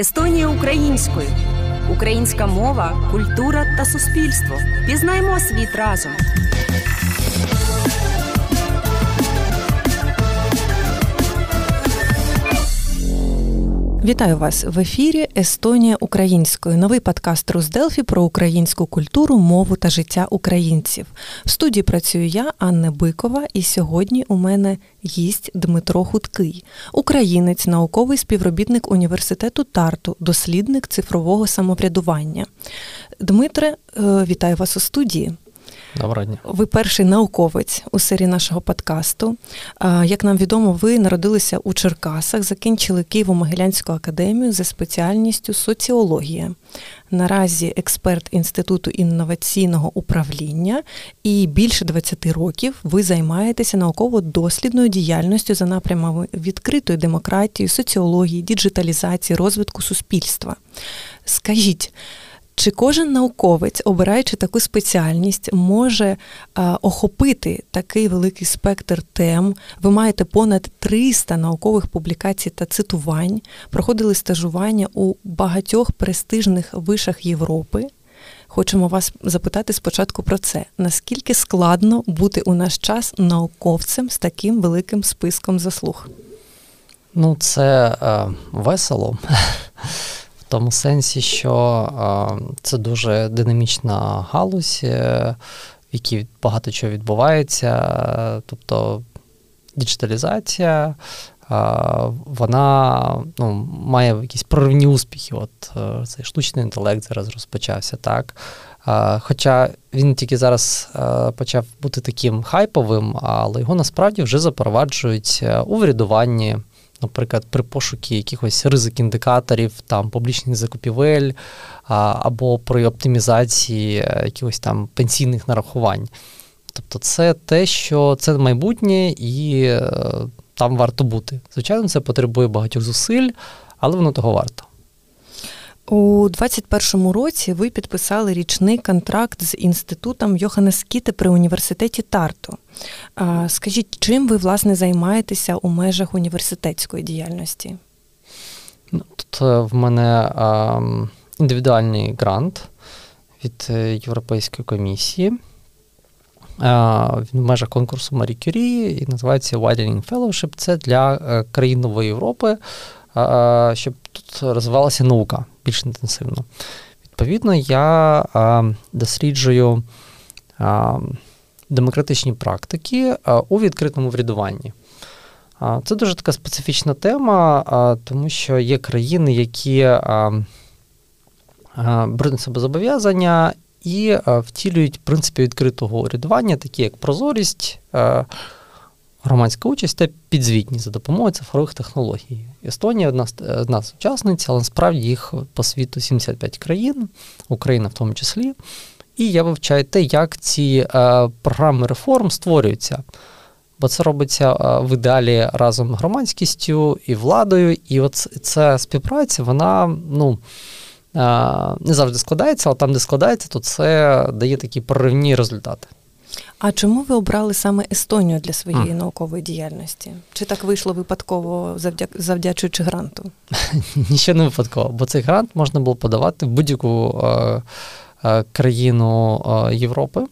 Естонія українською. Українська мова, культура та суспільство. Пізнаймо світ разом. Вітаю вас в ефірі Естонія українською. Новий подкаст Русделфі про українську культуру, мову та життя українців. В студії працюю я, Анна Бикова, і сьогодні у мене гість Дмитро Худкий, українець, науковий співробітник університету Тарту, дослідник цифрового самоврядування. Дмитре, е, вітаю вас у студії. Доброго. Ви перший науковець у серії нашого подкасту. Як нам відомо, ви народилися у Черкасах, закінчили Києво-Могилянську академію за спеціальністю соціологія. Наразі експерт Інституту інноваційного управління, і більше 20 років ви займаєтеся науково-дослідною діяльністю за напрямами відкритої демократії, соціології, діджиталізації, розвитку суспільства. Скажіть. Чи кожен науковець, обираючи таку спеціальність, може охопити такий великий спектр тем? Ви маєте понад 300 наукових публікацій та цитувань, проходили стажування у багатьох престижних вишах Європи. Хочемо вас запитати спочатку про це. Наскільки складно бути у наш час науковцем з таким великим списком заслуг? Ну, це е, весело тому сенсі, що це дуже динамічна галузь, е, в якій багато чого відбувається, тобто діджиталізація. Вона ну, має якісь проривні успіхи. От е, цей штучний інтелект зараз розпочався, так. Хоча він тільки зараз е, почав бути таким хайповим, але його насправді вже запроваджують у врядуванні, наприклад, при пошукі якихось ризик індикаторів, там публічних закупівель або при оптимізації е, якихось там пенсійних нарахувань. Тобто, це те, що це майбутнє і е, там варто бути. Звичайно, це потребує багатьох зусиль, але воно того варто. У 21-му році ви підписали річний контракт з інститутом Йоханнес Кіте при університеті Тарту. Скажіть, чим ви власне займаєтеся у межах університетської діяльності? Ну, Тут е, в мене індивідуальний грант від е, Європейської комісії. В межах конкурсу Марі Кюрі і називається Widening Fellowship. Це для е, країн Нової Європи, щоб тут розвивалася наука більш інтенсивно. Відповідно, я досліджую демократичні практики у відкритому врядуванні. Це дуже така специфічна тема, тому що є країни, які беруть себе зобов'язання і втілюють принципи відкритого урядування, такі як прозорість, громадська участь та підзвітність за допомогою цифрових технологій. Естонія одна одна з учасниць, але насправді їх по світу 75 країн, Україна в тому числі. І я вивчаю те, як ці е, програми реформ створюються. Бо це робиться е, в ідеалі разом з громадськістю і владою. І от ця співпраця, вона ну, е, не завжди складається, але там, де складається, то це дає такі проривні результати. А чому ви обрали саме Естонію для своєї mm. наукової діяльності? Чи так вийшло випадково завдяк завдячуючи гранту? Нічого не випадково, бо цей грант можна було подавати в будь-яку е, е, країну е, Європи.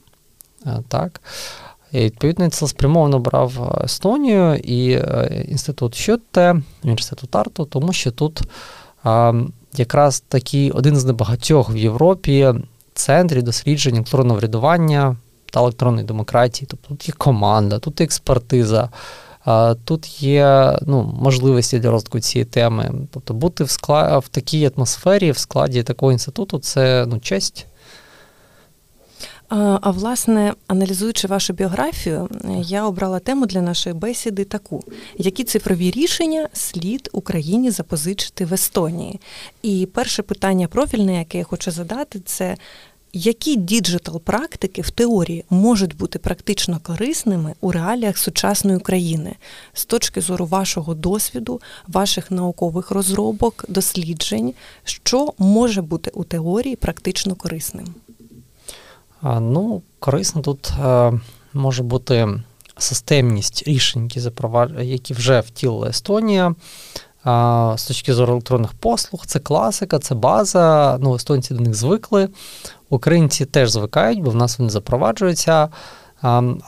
Е, так. І, Відповідно, я цілеспрямовано брав Естонію і е, інститут Щотте, університет Тарту, тому що тут е, якраз такий один з небагатьох в Європі центрів досліджень культурного врядування та електронної демократії. Тобто тут є команда, тут є експертиза, тут є ну, можливості для розвитку цієї теми. Тобто бути в склад, в такій атмосфері, в складі такого інституту це ну, честь. А власне, аналізуючи вашу біографію, я обрала тему для нашої бесіди таку: які цифрові рішення слід Україні запозичити в Естонії? І перше питання профільне, яке я хочу задати, це які digital практики в теорії можуть бути практично корисними у реаліях сучасної України з точки зору вашого досвіду, ваших наукових розробок, досліджень, що може бути у теорії практично корисним? Ну, корисно тут е, може бути системність рішень, які які вже втілила Естонія. з точки зору електронних послуг, це класика, це база. Ну, естонці до них звикли. Українці теж звикають, бо в нас вони запроваджуються.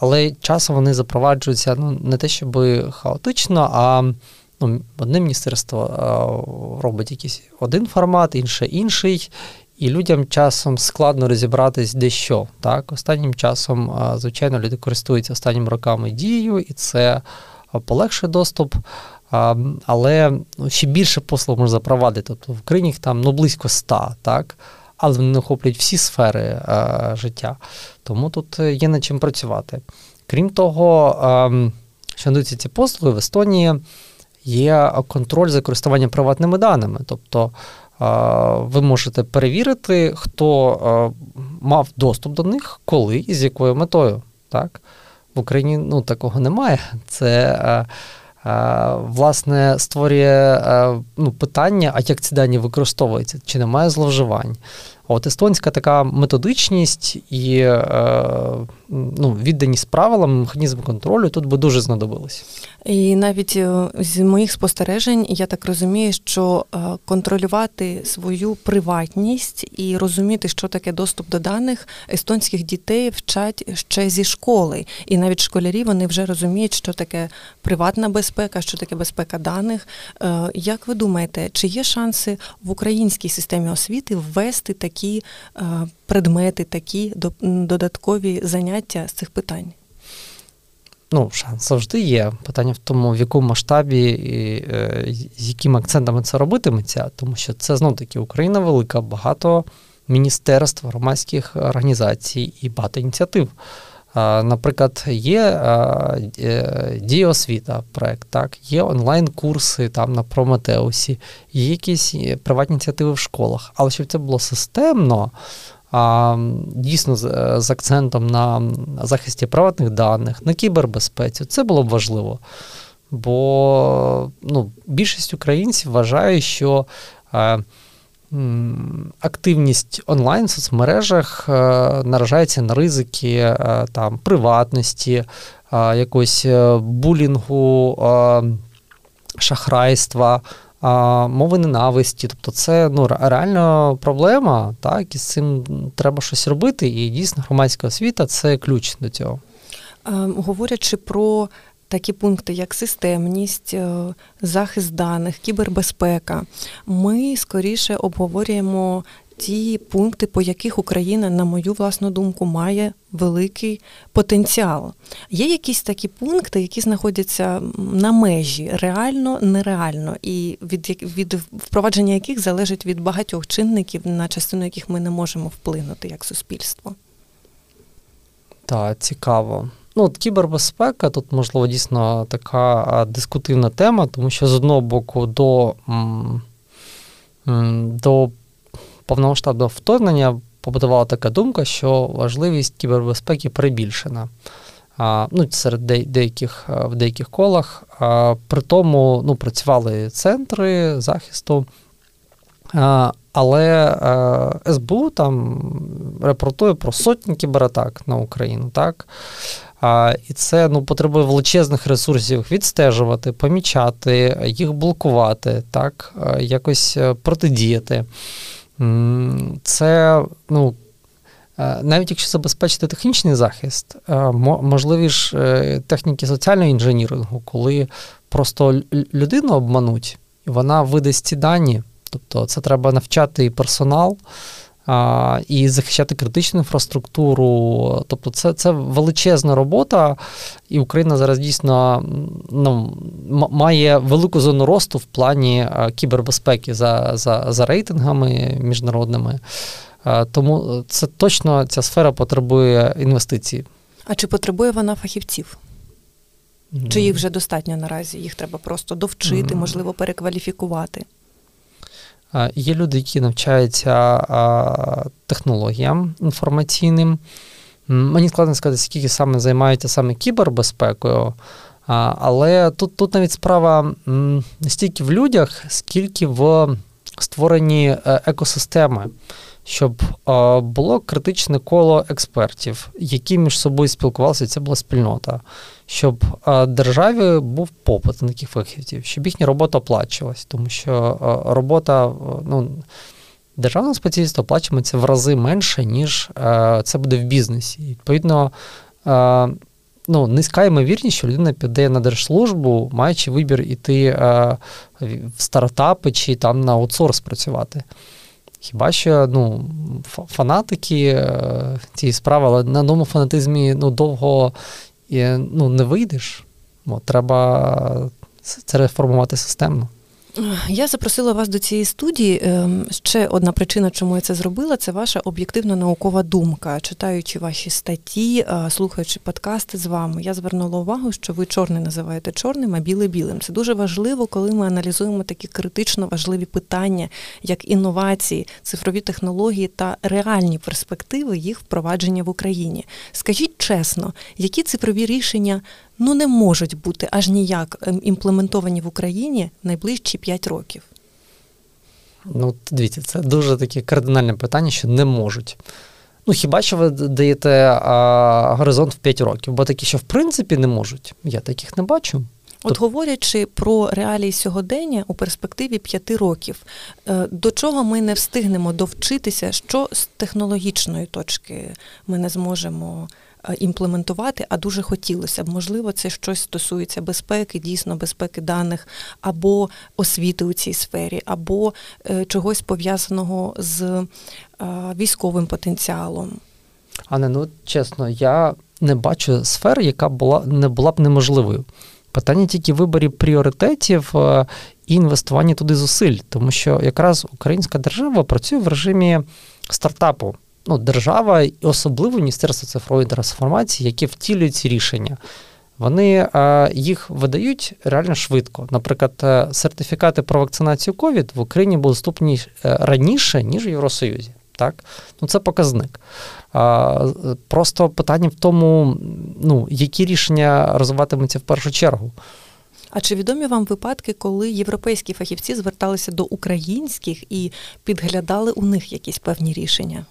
Але часом вони запроваджуються ну, не те, щоб хаотично, а ну, одне міністерство робить якийсь один формат, інше інший. І людям часом складно розібратись де що. Так? Останнім часом, звичайно, люди користуються останніми роками дією, і це полегшує доступ. Але ну, ще більше послуг можна запровадити. Тобто в Україні їх там ну, близько ста, так? Але вони охоплюють всі сфери а, життя. Тому тут є над чим працювати. Крім того, а, що надаються ці послуги в Естонії є контроль за користуванням приватними даними. Тобто ви можете перевірити, хто мав доступ до них, коли і з якою метою. Так? В Україні ну, такого немає. Це власне створює ну, питання, а як ці дані використовуються, чи немає зловживань. От естонська така методичність і е, ну, відданість правилам, механізм контролю тут би дуже знадобилось. І навіть е, з моїх спостережень я так розумію, що е, контролювати свою приватність і розуміти, що таке доступ до даних естонських дітей вчать ще зі школи. І навіть школярі вони вже розуміють, що таке приватна безпека, що таке безпека даних. Як ви думаєте, чи є шанси в українській системі освіти ввести такі? Такі е, предмети, такі додаткові заняття з цих питань? Ну, шанс завжди є. Питання в тому, в якому масштабі і е, з якими акцентами це робитиметься, тому що це знов таки Україна велика, багато міністерств, громадських організацій і багато ініціатив. Наприклад, є е, діосвіта проект, так, є онлайн-курси там на Прометеусі, є якісь е, приватні ініціативи в школах. Але щоб це було системно, дійсно з акцентом на захисті приватних даних, на кібербезпеці, це було б важливо. Бо ну, більшість українців вважає, що активність онлайн в соцмережах е, наражається на ризики е, там, приватності, е, якогось булінгу, шахрайства. Мови ненависті, тобто це ну, реально проблема, так, і з цим треба щось робити. І дійсно громадська освіта це ключ до цього. Говорячи про такі пункти, як системність, е, захист даних, кібербезпека, ми скоріше обговорюємо ті пункти, по яких Україна, на мою власну думку, має великий потенціал. Є якісь такі пункти, які знаходяться на межі реально, нереально, і від від впровадження яких залежить від багатьох чинників, на частину яких ми не можемо вплинути як суспільство. Так, цікаво. Ну, от Кібербезпека тут, можливо, дійсно така дискутивна тема, тому що з одного боку до до повномасштабного вторгнення побудувала така думка, що важливість кібербезпеки перебільшена. А, ну, Серед деяких в деяких колах. А, При тому ну, працювали центри захисту. А, але СБУ там репортує про сотні кібератак на Україну. так? А, І це ну, потребує величезних ресурсів відстежувати, помічати, їх блокувати, так, якось е, протидіяти. Це, ну, е, навіть якщо забезпечити технічний захист, е, можливі ж техніки соціального інженірингу, коли просто людину обмануть, і вона видасть ці дані. Тобто це треба навчати і персонал а, і захищати критичну інфраструктуру. Тобто, це це величезна робота, і Україна зараз дійсно ну, має велику зону росту в плані кібербезпеки за, за, за рейтингами міжнародними. Тому це точно ця сфера потребує інвестицій. А чи потребує вона фахівців? Чи їх вже достатньо наразі? Їх треба просто довчити, можливо, перекваліфікувати? Є люди, які навчаються технологіям інформаційним. Мені складно сказати, скільки саме займаються саме кібербезпекою, але тут тут навіть справа не стільки в людях, скільки в створенні е, екосистеми, щоб було критичне коло експертів, які між собою спілкувалися, це була спільнота щоб державі був попит на таких фахівців, щоб їхня робота оплачувалась, тому що робота, ну. Державне спеціалістство оплачується в рази менше, ніж е, це буде в бізнесі. Відповідно, е, ну, низька ймовірність, що людина піде на держслужбу, маючи вибір іти е, в стартапи чи там на аутсорс працювати. Хіба що ну, фанатики е, цієї справи, але на одному фанатизмі ну, довго ну, не вийдеш. От, треба це реформувати системно. Я запросила вас до цієї студії. Ем, ще одна причина, чому я це зробила, це ваша об'єктивна наукова думка. Читаючи ваші статті, е, слухаючи подкасти з вами, я звернула увагу, що ви чорне називаєте чорним, а біле білим. Це дуже важливо, коли ми аналізуємо такі критично важливі питання, як інновації, цифрові технології та реальні перспективи їх впровадження в Україні. Скажіть чесно, які цифрові рішення ну не можуть бути аж ніяк ем, імплементовані в Україні найближчі 5 років? Ну, дивіться, це дуже таке кардинальне питання, що не можуть. Ну, хіба що ви даєте а, горизонт в 5 років, бо такі, що в принципі не можуть. Я таких не бачу. От говорячи про реалії сьогодення у перспективі п'яти років, е, до чого ми не встигнемо довчитися, що з технологічної точки ми не зможемо імплементувати, а дуже хотілося б. Можливо, це щось стосується безпеки, дійсно безпеки даних, або освіти у цій сфері, або е, чогось пов'язаного з е, військовим потенціалом. Ане, ну чесно, я не бачу сфер, яка була не була б неможливою. Питання тільки виборі пріоритетів і інвестування туди зусиль, тому що якраз українська держава працює в режимі стартапу ну, держава і особливо Міністерство цифрової трансформації, яке втілюють ці рішення. Вони а, їх видають реально швидко. Наприклад, е, сертифікати про вакцинацію ковід в Україні були доступні е, раніше, ніж в Євросоюзі. Так? Ну, Це показник. А, Просто питання в тому, ну, які рішення розвиватимуться в першу чергу. А чи відомі вам випадки, коли європейські фахівці зверталися до українських і підглядали у них якісь певні рішення?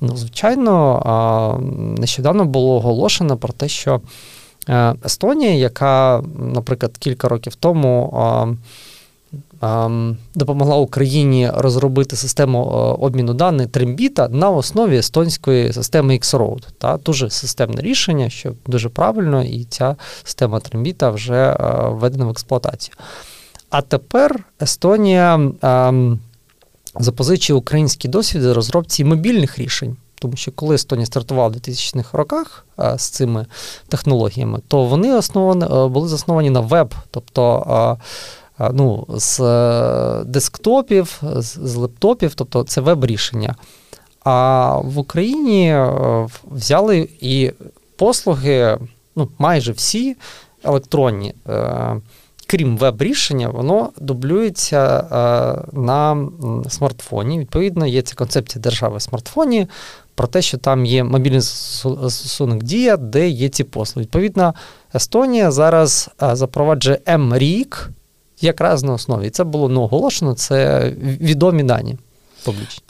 Ну, звичайно, нещодавно було оголошено про те, що е, Естонія, яка, наприклад, кілька років тому допомогла Україні розробити систему е, обміну даних Трембіта на основі естонської системи X-Road. Та Дуже системне рішення, що дуже правильно, і ця система Трембіта вже е, введена в експлуатацію. А тепер Естонія запозичує український досвід розробці мобільних рішень. Тому що коли Естонія стартувала в 2000-х роках а, з цими технологіями, то вони основані, були засновані на веб, тобто а, а, ну, з е, десктопів, з, з лептопів, тобто це веб-рішення. А в Україні е, взяли і послуги, ну, майже всі електронні. Крім веб-рішення, воно дублюється е, на смартфоні. Відповідно, є ця концепція держави в смартфоні про те, що там є мобільний стосунок Дія, де є ці послуги. Відповідно, Естонія зараз е, запроваджує МРІК якраз на основі. Це було не оголошено, це відомі дані публічні.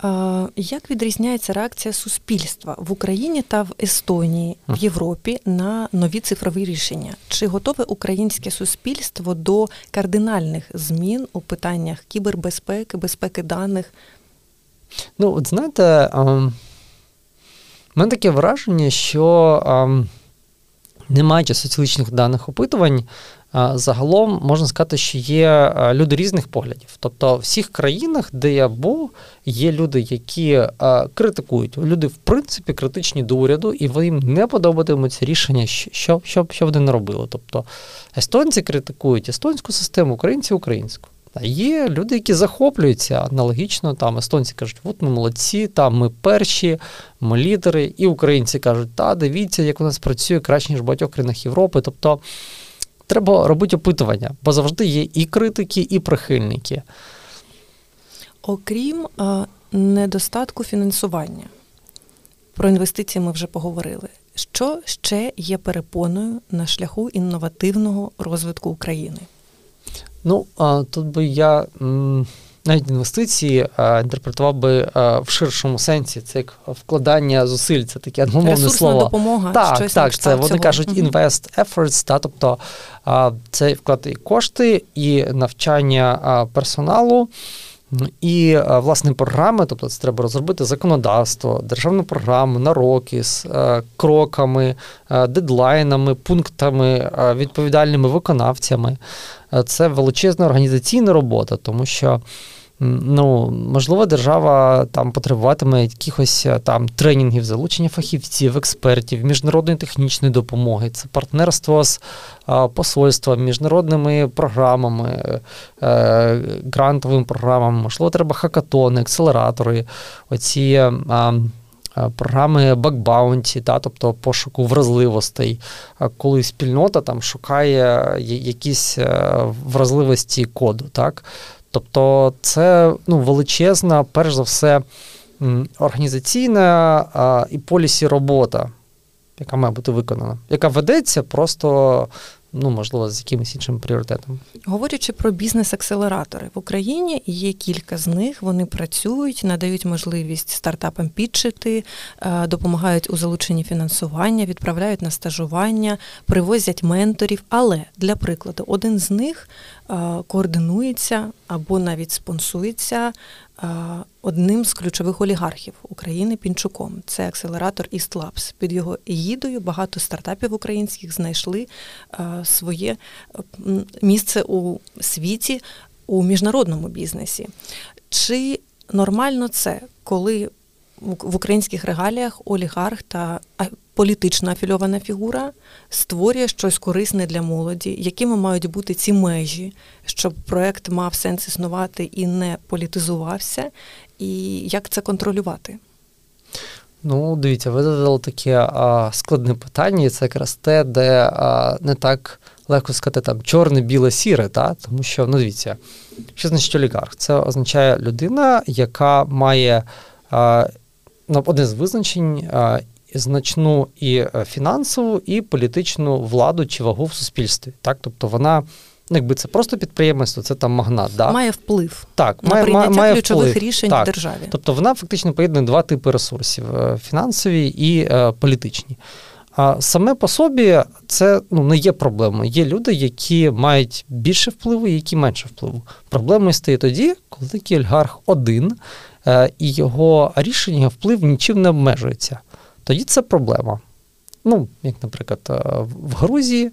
Як відрізняється реакція суспільства в Україні та в Естонії, в Європі на нові цифрові рішення? Чи готове українське суспільство до кардинальних змін у питаннях кібербезпеки, безпеки даних? Ну, от знаєте, у мене таке враження, що не маючи соціологічних даних опитувань, загалом можна сказати, що є люди різних поглядів. Тобто, в всіх країнах, де я був, є люди, які критикують. Люди, в принципі, критичні до уряду, і їм не подобатимуться рішення, що що, що вони не робили. Тобто естонці критикують естонську систему, українці українську. Є люди, які захоплюються аналогічно. Там естонці кажуть, от ми молодці, там ми перші, ми лідери, і українці кажуть, та дивіться, як у нас працює краще ніж в багатьох країнах Європи. Тобто треба робити опитування, бо завжди є і критики, і прихильники. Окрім а, недостатку фінансування, про інвестиції ми вже поговорили. Що ще є перепоною на шляху інновативного розвитку України? Ну, а, тут би я м, навіть інвестиції а, інтерпретував би а, в ширшому сенсі. Це як вкладання зусиль, це таке англомовне слово. допомога. Так, щось так, це вони цього. кажуть invest efforts, та, тобто це вклад і кошти, і навчання персоналу. І власне програми, тобто це треба розробити законодавство, державну програму на роки з кроками, дедлайнами, пунктами, відповідальними виконавцями. Це величезна організаційна робота, тому що ну, можливо, держава там потребуватиме якихось е, там тренінгів, залучення фахівців, експертів, міжнародної технічної допомоги, це партнерство з а, посольством, міжнародними програмами, е, грантовими програмами, можливо, треба хакатони, акселератори, оці. Програми бакбаунті, та, тобто пошуку вразливостей, коли спільнота там шукає якісь е, вразливості коду. Так? Тобто це ну, величезна, перш за все, організаційна а, і полісі робота, яка має бути виконана, яка ведеться просто ну можливо з якимось іншим пріоритетом. Говорячи про бізнес-акселератори в Україні, є кілька з них. Вони працюють, надають можливість стартапам підчити, е, допомагають у залученні фінансування, відправляють на стажування, привозять менторів. Але для прикладу, один з них е, координується або навіть спонсується одним з ключових олігархів України Пінчуком. Це акселератор Labs. Під його егідою багато стартапів українських знайшли своє місце у світі у міжнародному бізнесі. Чи нормально це, коли в українських регаліях олігарх та політично афільована фігура створює щось корисне для молоді, якими мають бути ці межі, щоб проект мав сенс існувати і не політизувався, і як це контролювати? Ну, дивіться, ви задали таке а, складне питання, і це якраз те, де а, не так легко сказати там чорне, біле, сіре, та? тому що, ну дивіться, що значить олігарх? Це означає людина, яка має а, ну, одне з визначень значну і е, фінансову, і політичну владу чи вагу в суспільстві. Так, тобто вона. Ну, якби це просто підприємство, це там магнат. Да? Має вплив так, на має, прийняття має ключових вплив. рішень так. в державі. Тобто вона фактично поєднує два типи ресурсів: е, фінансові і е, політичні. А саме по собі це ну, не є проблемою. Є люди, які мають більше впливу, і які менше впливу. Проблемою стає тоді, коли такий олігарх один, е, і його рішення, вплив нічим не обмежується тоді це проблема. Ну, як, наприклад, е, в Грузії,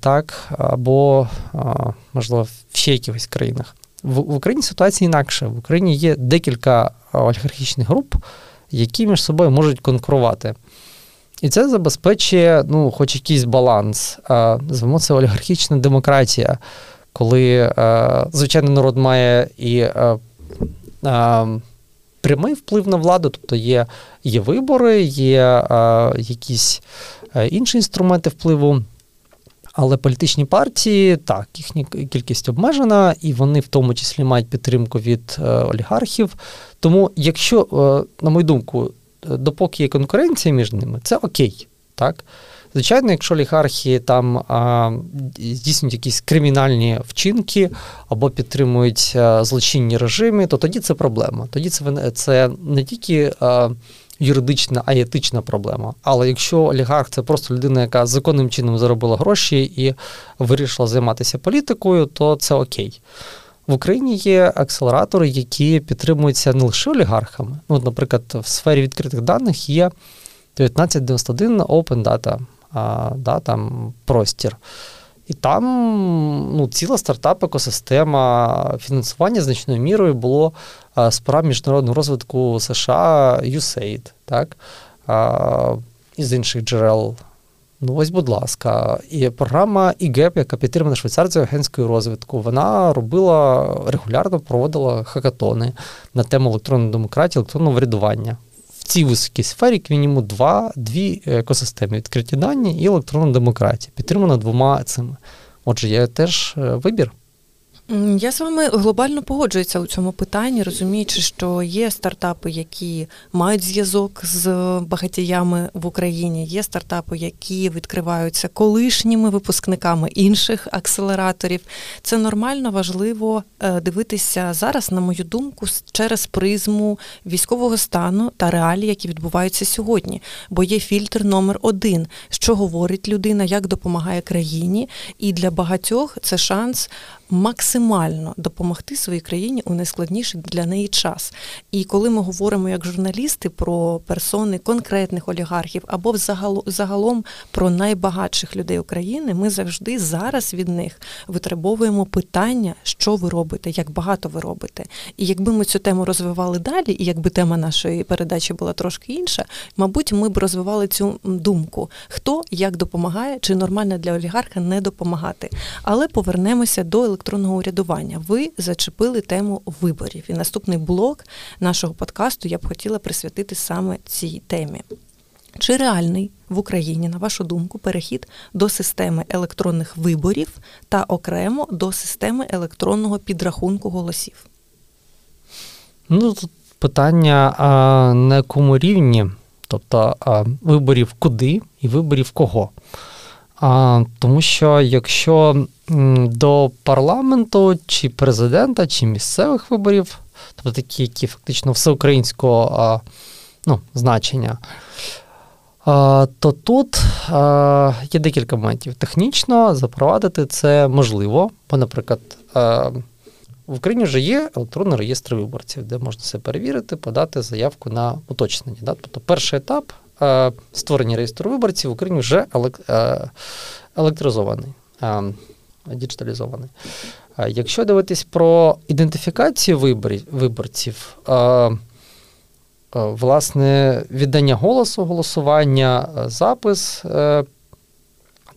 так, або, можливо, в ще якихось країнах. В Україні ситуація інакша. В Україні є декілька олігархічних груп, які між собою можуть конкурувати. І це забезпечує ну, хоч якийсь баланс. Звемо це олігархічна демократія, коли, звичайно, народ має і прямий вплив на владу, тобто є є вибори, є якісь а, інші інструменти впливу. Але політичні партії, так, їхня кількість обмежена, і вони в тому числі мають підтримку від е, олігархів. Тому, якщо, е, на мою думку, допоки є конкуренція між ними, це окей. так. Звичайно, якщо олігархи там здійснюють якісь кримінальні вчинки або підтримують а, злочинні режими, то тоді це проблема. Тоді це це не тільки а, юридична, а й етична проблема. Але якщо олігарх це просто людина, яка законним чином заробила гроші і вирішила займатися політикою, то це окей. В Україні є акселератори, які підтримуються не лише олігархами. Ну, Наприклад, в сфері відкритих даних є 1991 Open Data да, там простір. І там ну, ціла стартап-екосистема фінансування значною мірою було з міжнародного розвитку США USAID, так? А, із інших джерел. Ну, ось, будь ласка, і програма ІГЕП, яка підтримана Швейцарською агентською розвитку, вона робила регулярно проводила хакатони на тему електронної демократії, електронного врядування цій високій сфері як мінімум два, дві екосистеми відкриті дані і електронна демократія, підтримана двома цими. Отже, є теж е, вибір. Я з вами глобально погоджуюся у цьому питанні, розуміючи, що є стартапи, які мають зв'язок з багатіями в Україні, є стартапи, які відкриваються колишніми випускниками інших акселераторів. Це нормально важливо е, дивитися зараз, на мою думку, через призму військового стану та реалій, які відбуваються сьогодні. Бо є фільтр номер один, що говорить людина, як допомагає країні, і для багатьох це шанс максимально допомогти своїй країні у найскладніший для неї час. І коли ми говоримо як журналісти про персони конкретних олігархів або загалом про найбагатших людей України, ми завжди зараз від них витребовуємо питання, що ви робите, як багато ви робите. І якби ми цю тему розвивали далі, і якби тема нашої передачі була трошки інша, мабуть, ми б розвивали цю думку, хто як допомагає, чи нормально для олігарха не допомагати. Але повернемося до електронної електронного урядування. Ви зачепили тему виборів. І наступний блок нашого подкасту я б хотіла присвятити саме цій темі. Чи реальний в Україні, на вашу думку, перехід до системи електронних виборів та окремо до системи електронного підрахунку голосів? Ну, тут питання а, на якому рівні, тобто а, виборів куди і виборів кого. А, Тому що якщо до парламенту, чи президента, чи місцевих виборів, тобто такі, які фактично всеукраїнського а, ну, значення, а, то тут а, є декілька моментів. Технічно запровадити це можливо, бо, наприклад, в Україні вже є електронний реєстр виборців, де можна все перевірити, подати заявку на уточнення. Да? Тобто перший етап створення реєстру виборців в Україні вже електризований діджиталізований. Якщо дивитись про ідентифікацію виборців, власне, віддання голосу, голосування, запис, е,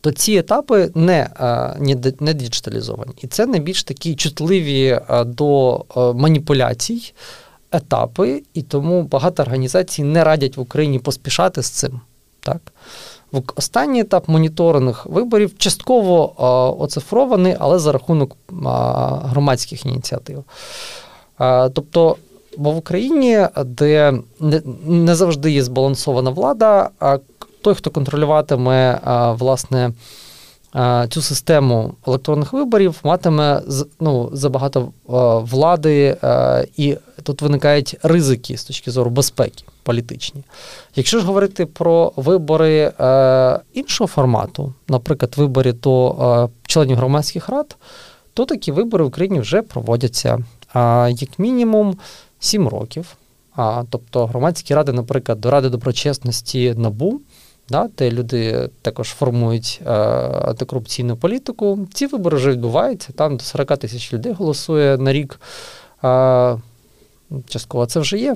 то ці етапи не не діджиталізовані. І це найбільш такі чутливі до маніпуляцій етапи, і тому багато організацій не радять в Україні поспішати з цим. Так? Останній етап моніторинг виборів частково оцифрований, але за рахунок громадських ініціатив. Тобто, бо в Україні, де не завжди є збалансована влада, а той, хто контролюватиме власне цю систему електронних виборів, матиме ну, забагато влади, і тут виникають ризики з точки зору безпеки політичні. Якщо ж говорити про вибори е, іншого формату, наприклад, вибори до е, членів громадських рад, то такі вибори в Україні вже проводяться е, як мінімум 7 років. А, Тобто громадські ради, наприклад, до Ради доброчесності НАБУ, да, де люди також формують е, антикорупційну політику. Ці вибори вже відбуваються. Там до 40 тисяч людей голосує на рік. Е, частково це вже є.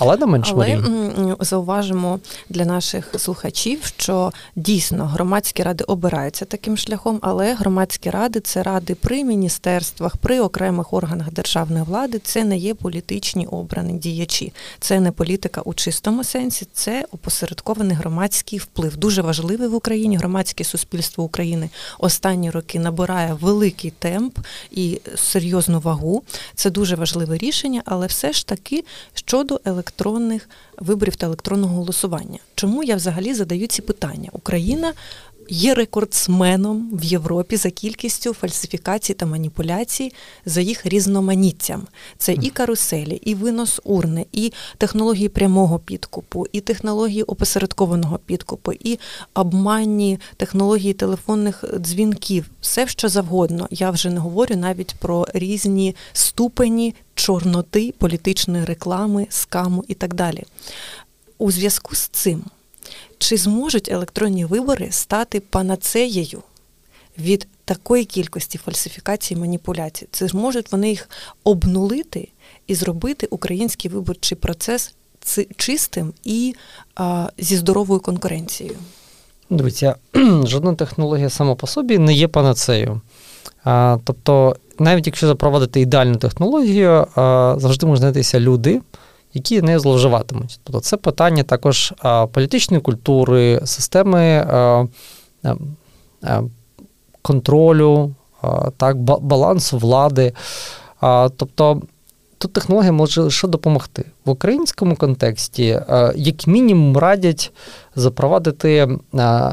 Але на меншому Але рівні. зауважимо для наших слухачів, що дійсно громадські ради обираються таким шляхом, але громадські ради це ради при міністерствах, при окремих органах державної влади. Це не є політичні обрані діячі, це не політика у чистому сенсі, це опосередкований громадський вплив. Дуже важливий в Україні. Громадське суспільство України останні роки набирає великий темп і серйозну вагу. Це дуже важливе рішення, але все ж таки щодо електронних електронних виборів та електронного голосування. Чому я взагалі задаю ці питання? Україна є рекордсменом в Європі за кількістю фальсифікацій та маніпуляцій за їх різноманіттям. Це і каруселі, і винос урни, і технології прямого підкупу, і технології опосередкованого підкупу, і обманні технології телефонних дзвінків, все що завгодно. Я вже не говорю навіть про різні ступені чорноти політичної реклами, скаму і так далі. У зв'язку з цим. Чи зможуть електронні вибори стати панацеєю від такої кількості фальсифікацій і маніпуляцій? Чи зможуть вони їх обнулити і зробити український виборчий процес чистим і а, зі здоровою конкуренцією? Дивіться, жодна технологія сама по собі не є панацею. А, Тобто, навіть якщо запровадити ідеальну технологію, а, завжди можуть знайдися люди які не зловживатимуть. Тобто це питання також політичної культури, системи контролю так, балансу влади. Тобто тут технологія може лише допомогти. В українському контексті, як мінімум, радять запровадити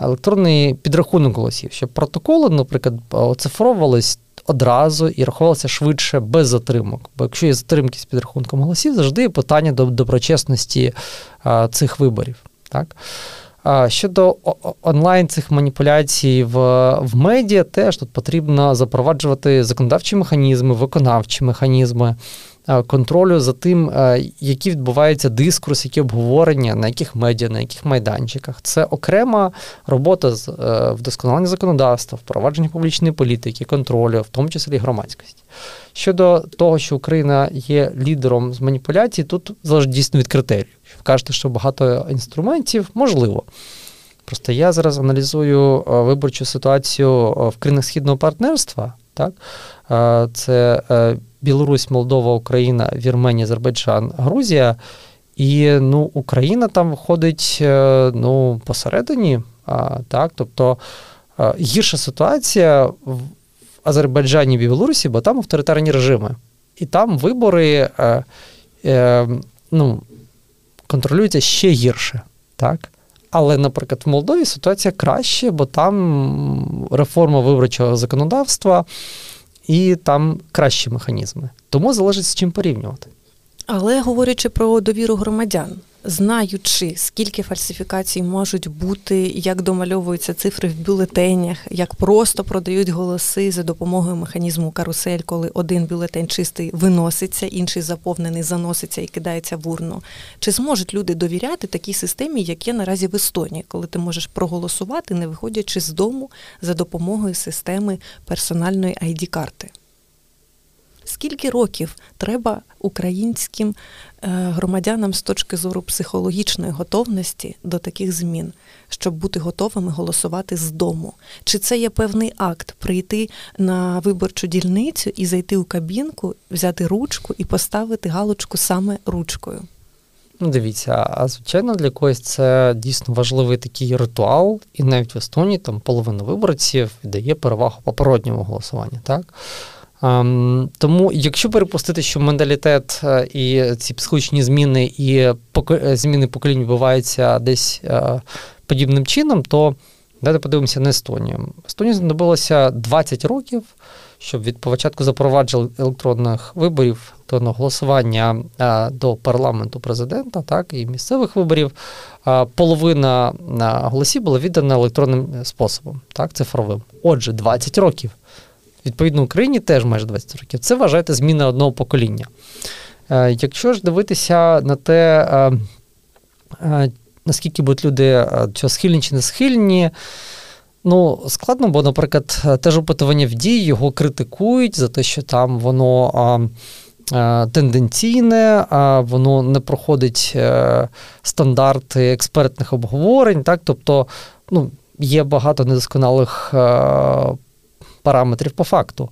електронний підрахунок голосів, щоб протоколи, наприклад, оцифровувались одразу і рахувалася швидше без затримок. Бо якщо є затримки з підрахунком голосів, завжди є питання до доброчесності цих виборів. Так? Щодо онлайн цих маніпуляцій в в медіа, теж тут потрібно запроваджувати законодавчі механізми, виконавчі механізми. Е, контролю за тим, е, які відбуваються дискурс, які обговорення, на яких медіа, на яких майданчиках. Це окрема робота з е, вдосконалення законодавства, впровадження публічної політики, контролю, в тому числі громадськості. Щодо того, що Україна є лідером з маніпуляцій, тут залежить дійсно від критеріїв. Ви кажете, що багато інструментів можливо. Просто я зараз аналізую виборчу ситуацію в країнах східного партнерства. Так? Це Білорусь, Молдова, Україна, Вірменія, Азербайджан, Грузія. І ну, Україна там виходить е, ну, посередині. А, так, Тобто е, гірша ситуація в Азербайджані і Білорусі, бо там авторитарні режими. І там вибори е, е, ну, контролюються ще гірше. Так? Але, наприклад, в Молдові ситуація краще, бо там реформа виборчого законодавства і там кращі механізми. Тому залежить з чим порівнювати. Але говорячи про довіру громадян, знаючи, скільки фальсифікацій можуть бути, як домальовуються цифри в бюлетенях, як просто продають голоси за допомогою механізму карусель, коли один бюлетень чистий виноситься, інший заповнений заноситься і кидається в урну. Чи зможуть люди довіряти такій системі, як є наразі в Естонії, коли ти можеш проголосувати, не виходячи з дому за допомогою системи персональної id карти Скільки років треба українським е, громадянам з точки зору психологічної готовності до таких змін, щоб бути готовими голосувати з дому? Чи це є певний акт прийти на виборчу дільницю і зайти у кабінку, взяти ручку і поставити галочку саме ручкою? Ну, дивіться, а звичайно, для когось це дійсно важливий такий ритуал, і навіть в Естонії там половина виборців дає перевагу попередньому голосуванню, так? Ем, тому, якщо перепустити, що менталітет е, і ці психологічні зміни і е, зміни поколінь відбуваються десь е, подібним чином, то давайте подивимося на Естонію. Естонії знадобилося 20 років, щоб від початку запровадження електронних виборів електронного голосування до парламенту президента, так і місцевих виборів. Половина голосів була віддана електронним способом, так, цифровим. Отже, 20 років. Відповідно, Україні теж майже 20 років. Це вважаєте зміна одного покоління. Е, якщо ж дивитися на те, е, е, наскільки будуть люди цього схильні чи не схильні, ну, складно, бо, наприклад, теж опитування в дії його критикують за те, що там воно. Тенденційне, воно не проходить стандарти експертних обговорень, так тобто ну, є багато недосконалих параметрів по факту.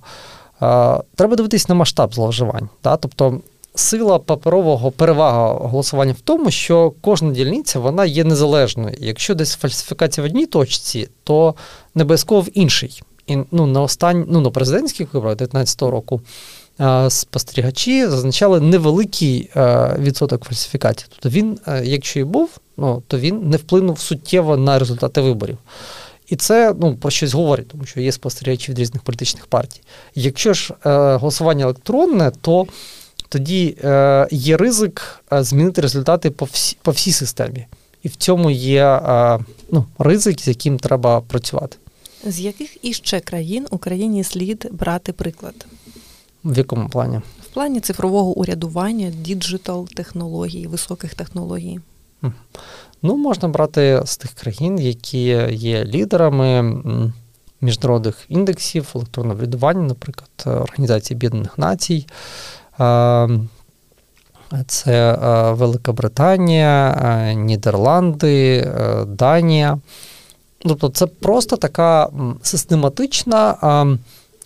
Треба дивитись на масштаб зловживань. Да? Тобто сила паперового перевага голосування в тому, що кожна дільниця вона є незалежною. Якщо десь фальсифікація в одній точці, то не обов'язково в іншій. І ну, на останні, ну, на президентських виборах 2019 року спостерігачі зазначали невеликий відсоток фальсифікації. Тобто він, якщо і був, ну, то він не вплинув суттєво на результати виборів. І це ну, про щось говорить, тому що є спостерігачі від різних політичних партій. Якщо ж е, голосування електронне, то тоді е, є ризик е, змінити результати по всі, по всій системі. І в цьому є е, ну, ризик, з яким треба працювати. З яких іще країн Україні слід брати приклад? В якому плані? В плані цифрового урядування, digital технологій, високих технологій. Ну, можна брати з тих країн, які є лідерами міжнародних індексів електронного врядування, наприклад, Організації Об'єднаних Націй. Це Велика Британія, Нідерланди, Данія. Тобто це просто така систематична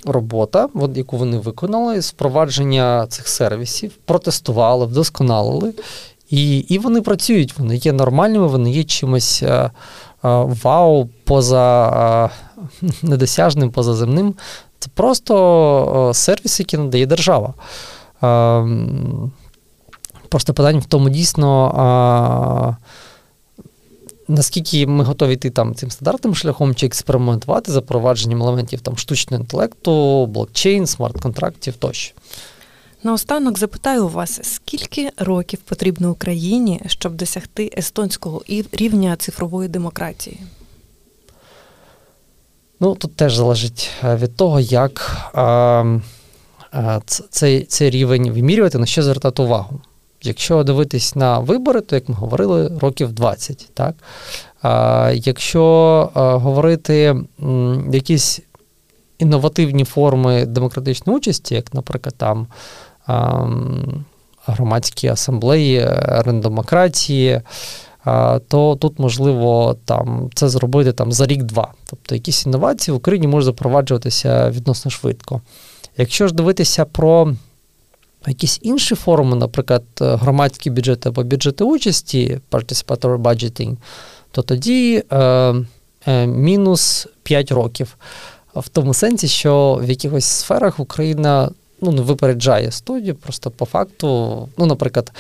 робота, яку вони виконали, з впровадження цих сервісів, протестували, вдосконалили. І і вони працюють, вони є нормальними, вони є чимось а, а, вау, поза а, недосяжним, позаземним. Це просто сервіс, який надає держава. Ем, просто питання в тому дійсно. Наскільки ми готові йти там цим стандартним шляхом чи експериментувати запровадженням елементів там штучного інтелекту, блокчейн, смарт-контрактів тощо. Наостанок запитаю вас, скільки років потрібно Україні, щоб досягти естонського рівня цифрової демократії? Ну, тут теж залежить е, від того, як а, а, цей, цей рівень вимірювати, на що звертати увагу. Якщо дивитись на вибори, то, як ми говорили, років 20. Так? А, Якщо говорити якісь інновативні форми демократичної участі, як, наприклад, там громадські асамблеї, рендемократії, то тут можливо там це зробити там за рік-два. Тобто якісь інновації в Україні можуть запроваджуватися відносно швидко. Якщо ж дивитися про якісь інші форми, наприклад, громадські бюджети або бюджети участі, participatory budgeting, то тоді е, е, мінус 5 років. В тому сенсі, що в якихось сферах Україна ну, не випереджає студію, просто по факту, ну, наприклад,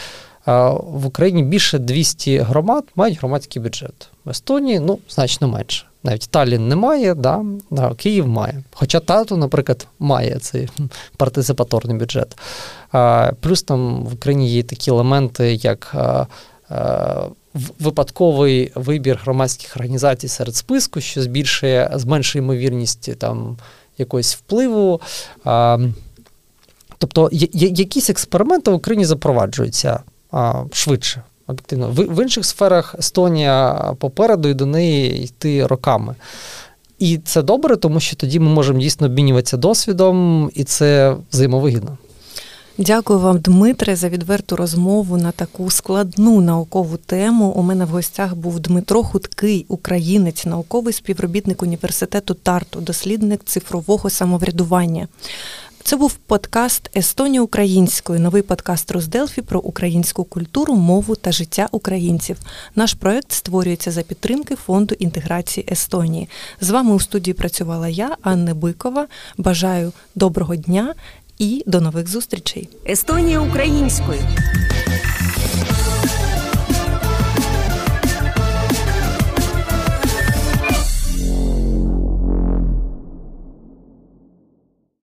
в Україні більше 200 громад мають громадський бюджет. В Естонії ну, значно менше. Навіть Таллін не має, да, а Київ має. Хоча тату, наприклад, має цей партисипаторний бюджет. А, Плюс там в Україні є такі елементи, як випадковий вибір громадських організацій серед списку, що збільшує, зменшує ймовірність там якогось впливу. А, Тобто якісь експерименти в Україні запроваджуються а, швидше. Об'єктивно. В, в інших сферах Естонія попереду і до неї йти роками. І це добре, тому що тоді ми можемо дійсно обмінюватися досвідом, і це взаємовигідно. Дякую вам, Дмитре, за відверту розмову на таку складну наукову тему. У мене в гостях був Дмитро Хуткий, українець, науковий співробітник університету Тарту, дослідник цифрового самоврядування. Це був подкаст Естонія українською, новий подкаст Русделфі про українську культуру, мову та життя українців. Наш проект створюється за підтримки фонду інтеграції Естонії. З вами у студії працювала я, Анна Бикова. Бажаю доброго дня і до нових зустрічей. Естонія українською.